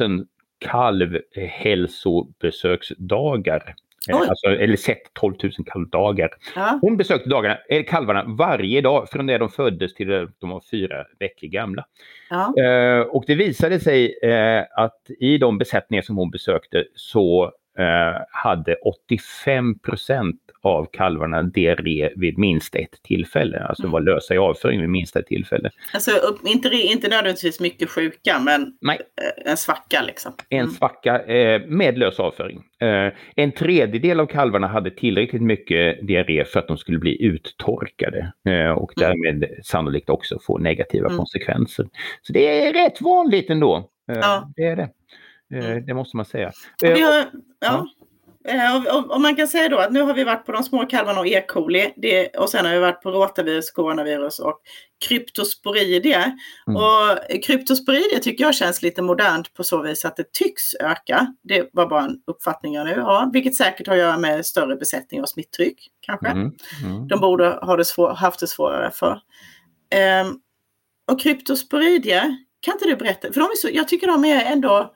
000 kalvhälsobesöksdagar Eh, alltså, eller sett 12 000 kalvdagar. Ja. Hon besökte dagarna, eh, kalvarna varje dag från det de föddes till de var fyra veckor gamla. Ja. Eh, och det visade sig eh, att i de besättningar som hon besökte så hade 85 procent av kalvarna diarré vid minst ett tillfälle. Alltså var lösa i avföring vid minst ett tillfälle. Alltså inte, inte nödvändigtvis mycket sjuka men Nej. Eh, en svacka liksom. Mm. En svacka eh, med lös avföring. Eh, en tredjedel av kalvarna hade tillräckligt mycket diarré för att de skulle bli uttorkade eh, och mm. därmed mm. sannolikt också få negativa mm. konsekvenser. Så det är rätt vanligt ändå. Eh, ja. Det är det. Eh, mm. Det måste man säga. Har, ja. Eh, och, och, man kan säga då att nu har vi varit på de små kalvarna och E. coli det, och sen har vi varit på rotavirus, coronavirus och kryptosporidia. Mm. Och kryptosporidia tycker jag känns lite modernt på så vis att det tycks öka. Det var bara en uppfattning jag nu har, vilket säkert har att göra med större besättning och smitttryck kanske. Mm. Mm. De borde ha det svår, haft det svårare för. Um, och kryptosporidia, kan inte du berätta? För de är så, jag tycker de är ändå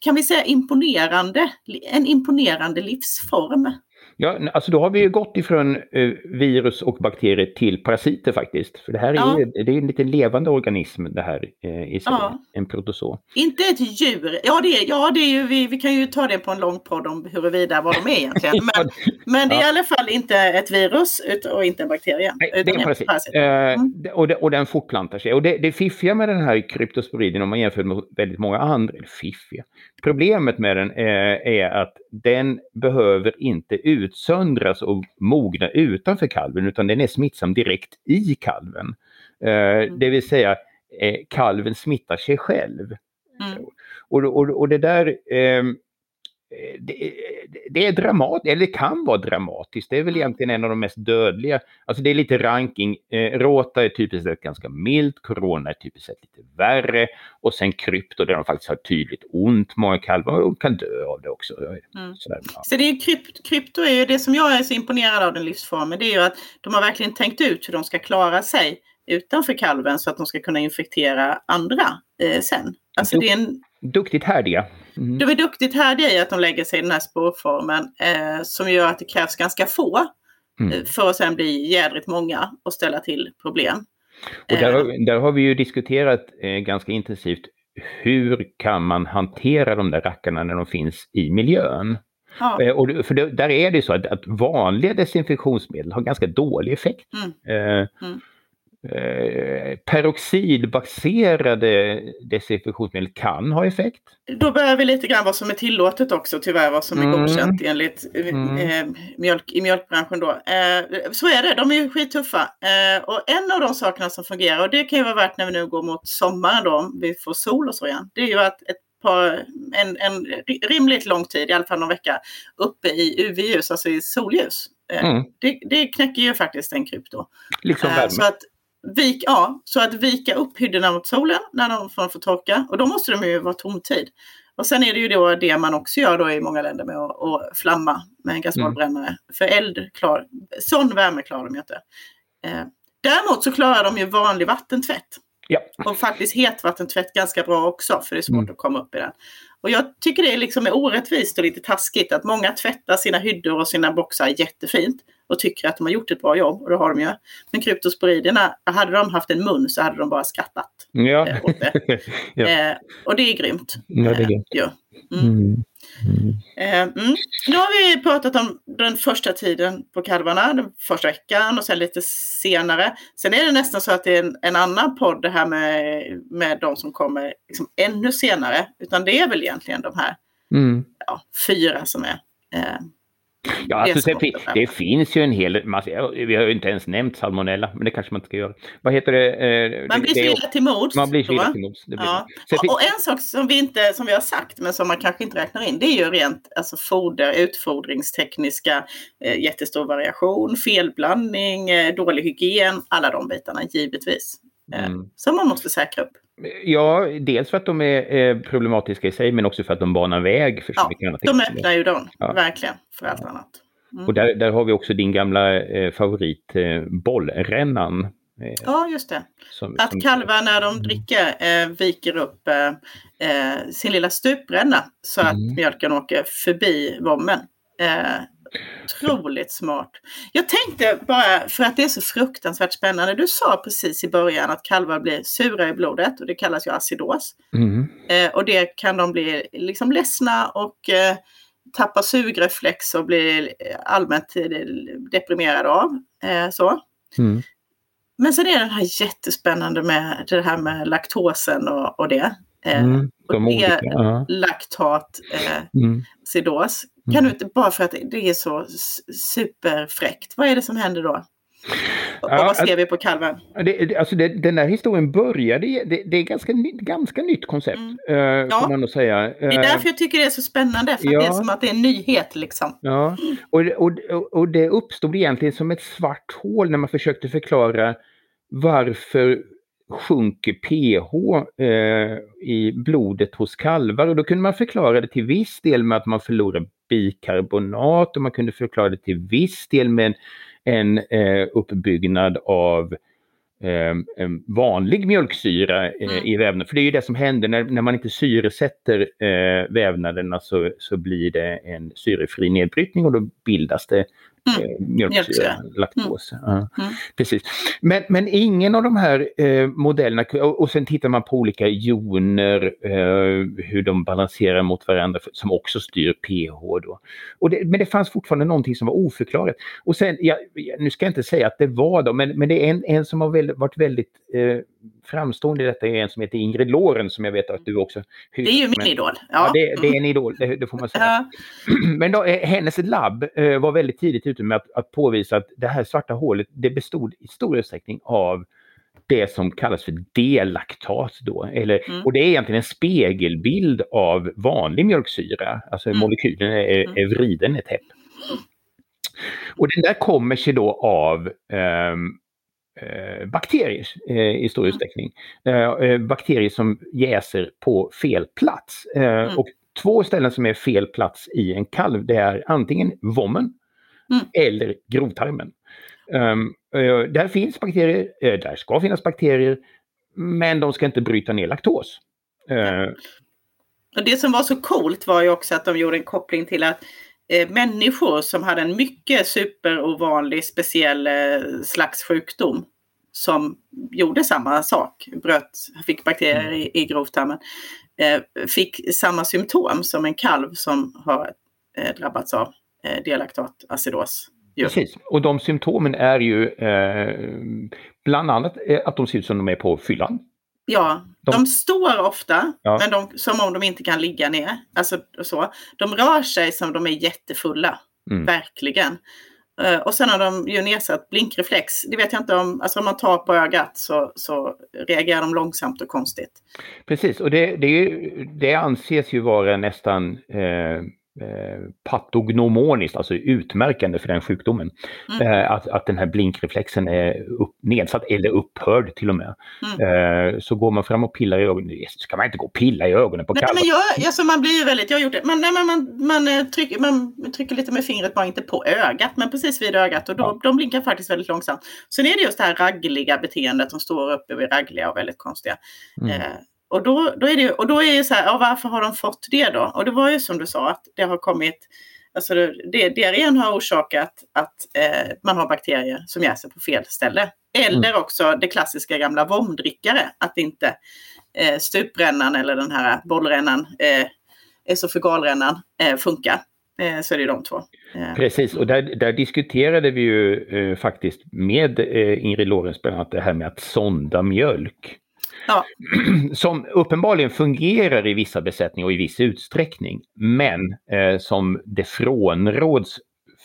kan vi säga imponerande, en imponerande livsform. Ja, alltså då har vi ju gått ifrån eh, virus och bakterier till parasiter faktiskt. För det här är ja. ju det är en lite levande organism det här eh, i sig, ja. en protozoo. Inte ett djur. Ja, det, är, ja det är ju, vi, vi kan ju ta det på en lång podd om huruvida vad de är egentligen. Men, men det är i alla fall inte ett virus och inte en bakterie. Nej, det är en parasit. parasit. Eh, mm. och, det, och den fortplantar sig. Och det, det fiffiga med den här kryptosporidien om man jämför med väldigt många andra, eller fiffiga, problemet med den är, är att den behöver inte utsöndras och mogna utanför kalven utan den är smittsam direkt i kalven. Eh, mm. Det vill säga eh, kalven smittar sig själv. Mm. Och, och, och det där ehm, Eh, det, det, är dramatiskt, eller det kan vara dramatiskt. Det är väl egentligen en av de mest dödliga. Alltså det är lite ranking. Eh, Rota är typiskt sett ganska milt, Corona är typiskt sett lite värre och sen krypto där de faktiskt har tydligt ont, många kalvar och kan dö av det också. Mm. Sådär, ja. Så det är krypt, krypto är ju det som jag är så imponerad av den livsformen, det är ju att de har verkligen tänkt ut hur de ska klara sig utanför kalven så att de ska kunna infektera andra eh, sen. Alltså det är en... Duktigt härdiga. Mm. De är duktigt härdiga i att de lägger sig i den här spårformen eh, som gör att det krävs ganska få mm. Eh, för att sen bli jädrigt många och ställa till problem. Och där, har, där har vi ju diskuterat eh, ganska intensivt hur kan man hantera de där rackarna när de finns i miljön? Ja. Eh, och för det, där är det så att, att, vanliga desinfektionsmedel har ganska dålig effekt. Mm. Eh, mm eh, peroxidbaserade desinfektionsmedel kan ha effekt. Då börjar vi lite grann vad som är tillåtet också tyvärr, vad som är mm. godkänt enligt eh, mm. eh, mjölk, i mjölkbranschen då. Eh, så är det, de är ju skittuffa. Eh, och en av de sakerna som fungerar, och det kan ju vara värt när vi nu går mot sommaren då, om vi får sol och så igen, det är ju att ett par, en, en rimligt lång tid, i alla fall någon vecka, uppe i UV-ljus, alltså i solljus. Eh, mm. Det, det knäcker ju faktiskt en krypto. Liksom värme. Så att Vik, ja, så att vika upp hyddorna mot solen när de får, torka. Och då måste de ju vara tomtid. Och sen är det ju då det man också gör då i många länder med att, att flamma med en gasbollbrännare. Mm. För eld, klar, sån värme klarar de ju inte. Eh, däremot så klarar de ju vanlig vattentvätt. Ja. Och faktiskt hetvattentvätt ganska bra också för det är svårt mm. att komma upp i den. Och jag tycker det är liksom orättvist och lite taskigt att många tvättar sina hyddor och sina boxar jättefint och tycker att de har gjort ett bra jobb och det har de ju. Men kryptosporiderna, hade de haft en mun så hade de bara skrattat. Ja. Eh, ja. Eh, och det är grymt. Ja, det är grymt. Eh, ja. Mm. Mm. Mm. Nu har vi pratat om den första tiden på kalvarna, den första veckan och sen lite senare. Sen är det nästan så att det är en, en annan podd det här med, med de som kommer liksom ännu senare. Utan det är väl egentligen de här mm. ja, fyra som är eh, Ja, alltså, det, det, finns ju en hel vi har ju inte ens nämnt salmonella, men det kanske man inte ska göra. Vad heter det? Eh, man blir så till mods. Man blir så illa till mods. Ja. Och, och, en sak som vi, inte, som vi har sagt, men som man kanske inte räknar in, det är ju rent alltså, foder, utfodringstekniska, eh, jättestor variation, felblandning, eh, dålig hygien, alla de bitarna givetvis. Eh, mm. Som man måste säkra upp. Ja, dels för att de är problematiska i sig men också för att de banar väg för så ja, mycket annat. De öppnar ju dörren, ja. verkligen, för allt annat. Mm. Och där, där har vi också din gamla eh, favorit, eh, bollrännan. Eh, ja, just det. Som, att som... kalvar när de dricker eh, viker upp eh, eh sin lilla stupränna så att mm. mjölken åker förbi vommen. Eh, otroligt smart. Jag tänkte bara, för att det är så fruktansvärt spännande. Du sa precis i början att kalvar blir sura i blodet och det kallas ju acidos. Mm. Eh, och det kan de bli liksom ledsna och eh, tappa sugreflex och bli allmänt eh, deprimerade av. Eh, så. Mm. Men sen är det här jättespännande med det här med laktosen och, och det. Eh, mm, och det olika, ja. laktat, eh, mm. sidos. Kan du inte, bara för att det är så superfräckt, vad är det som händer då? Och ja, vad ser vi på kalven? Det, alltså det, den här historien började, det, det är ganska, ganska nytt koncept. Mm. Uh, ja. man säga. det är därför jag tycker det är så spännande, för ja. det är som att det är en nyhet liksom. Ja, och, och, och det uppstod egentligen som ett svart hål när man försökte förklara varför sjunker pH eh, i blodet hos kalvar och då kunde man förklara det till viss del med att man förlorar bikarbonat och man kunde förklara det till viss del med en, en eh, uppbyggnad av eh, vanlig mjölksyra eh, mm. i vävnaden. För det är ju det som händer när, när man inte syresätter eh, vävnaderna så, så blir det en syrefri nedbrytning och då bildas det Mm. Eh, mjölksyra, laktos. Mm. Ja, mm. Precis. Men, men ingen av de här eh, modellerna, och, och sen tittar man på olika joner, eh, hur de balanserar mot varandra som också styr pH. Då. Och det, men det fanns fortfarande någonting som var oförklarat. Och sen, ja, nu ska jag inte säga att det var då, men, men det är en, en som har väl, varit väldigt eh, framstående i detta är en som heter Ingrid Loren som jag vet att du också... Det är ju min idol. Ja, ja det, det, är en idol, det, det får man säga. Ja. Men då, eh, hennes labb eh, var väldigt tidigt ute med att, att påvisa att det här svarta hålet det bestod i stor utsträckning av det som kallas för delaktat då. Eller, mm. Och det är egentligen en spegelbild av vanlig mjölksyra. Alltså mm. molekylen är, är mm. vriden ett häpp. Och den där kommer sig då av um, bakterier eh, i stor mm. utsträckning. Eh, eh, bakterier som jäser på fel plats. Eh, mm. Och två ställen som är fel plats i en kalv det är antingen vommen mm. eller grovtarmen. Um, där finns bakterier, där ska finnas bakterier, men de ska inte bryta ner laktos. Och det som var så coolt var ju också att de gjorde en koppling till att eh, människor som hade en mycket superovanlig speciell eh, slags sjukdom som gjorde samma sak, bröt, fick bakterier i, i grovtarmen, eh, fick samma symptom som en kalv som har eh, drabbats av eh, delaktasacidos. Precis, och de symptomen är ju eh, bland annat eh, att de ser ut som de är på fyllan. Ja, de, de står ofta, ja. men de, som om de inte kan ligga ner. Alltså, så. De rör sig som de är jättefulla, mm. verkligen. Uh, och sen har de ju nedsatt blinkreflex. Det vet jag inte om, alltså om man tar på ögat så, så reagerar de långsamt och konstigt. Precis, och det, det, det anses ju vara nästan eh, Eh, patognomoniskt, alltså utmärkande för den sjukdomen. Mm. Eh, att, att den här blinkreflexen är upp, nedsatt eller upphörd till och med. Mm. Eh, så går man fram och pillar i ögonen, ska man inte gå och pilla i ögonen på kalvar? Men jag, alltså man blir ju väldigt, jag har gjort det, man, nej, man, man, man, trycker, man trycker lite med fingret, bara inte på ögat, men precis vid ögat och då, ja. de blinkar faktiskt väldigt långsamt. Sen är det just det här raggliga beteendet som står uppe vid raggliga och väldigt konstiga. Mm. Och då, då är det och då är det så här, ja, varför har de fått det då? Och det var ju som du sa att det har kommit, alltså det, diarrén har orsakat att eh, man har bakterier som jäser på fel ställe. Eller mm. också det klassiska gamla vomdrickare, att inte eh, stuprännan eller den här bollrännan, eh, esofygalrännan, eh, funkar. Eh, så är det de två. Eh. Precis, och där, där diskuterade vi ju eh, faktiskt med eh, Ingrid Lorenz bland annat det här med att sonda mjölk. Ja. Som uppenbarligen fungerar i vissa besättningar och i viss utsträckning, men eh, som det frånråds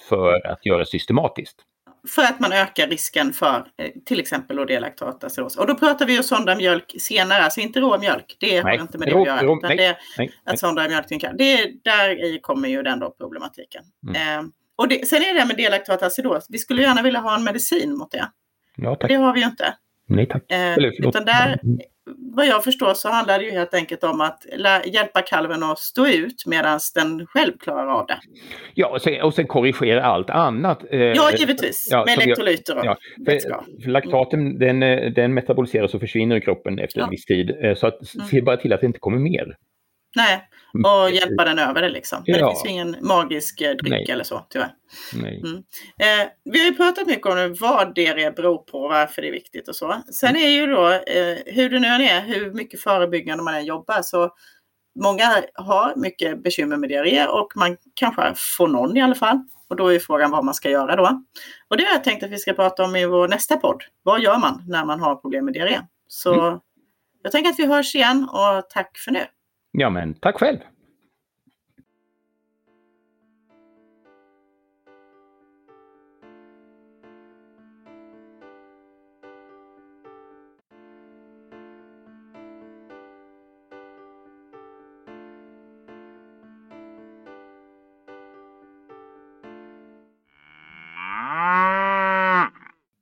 för att göra systematiskt. För att man ökar risken för eh, till exempel då delaktotacidos. Och då pratar vi ju sonda mjölk senare, alltså inte rå mjölk. Det nej, har inte med det att göra. Rå, nej, det, nej, att sonda mjölk det, där kommer ju den då problematiken. Mm. Eh, och det, sen är det med delaktotacidos. Vi skulle gärna vilja ha en medicin mot det. Ja. Det har vi ju inte. Nej tack. Eh, utan där, mm vad jag förstår så handlar det ju helt enkelt om att hjälpa kalven att stå ut medan den själv klarar av det. Ja, och sen, och sen korrigera allt annat. Eh, ja, givetvis. Ja, med elektrolyter och ja, för, Laktaten mm. den, eh, den metaboliseras och försvinner i kroppen efter ja. en viss tid. Eh, så att, mm. se bara till att det inte kommer mer. Nej, mm. och hjälpa den över det liksom. Men ja. det finns ju ingen magisk eh, dryck Nej. eller så tyvärr. Mm. Eh, vi har ju pratat mycket om vad diarré beror på och varför det är viktigt och så. Sen är ju då, eh, hur det nu än är, hur mycket förebyggande man än jobbar så många har mycket bekymmer med diarré och man kanske får någon i alla fall. Och då är frågan vad man ska göra då. Och det har jag tänkt att vi ska prata om i vår nästa podd. Vad gör man när man har problem med diarré? Så mm. jag tänker att vi hörs igen och tack för nu. Ja, men tack själv!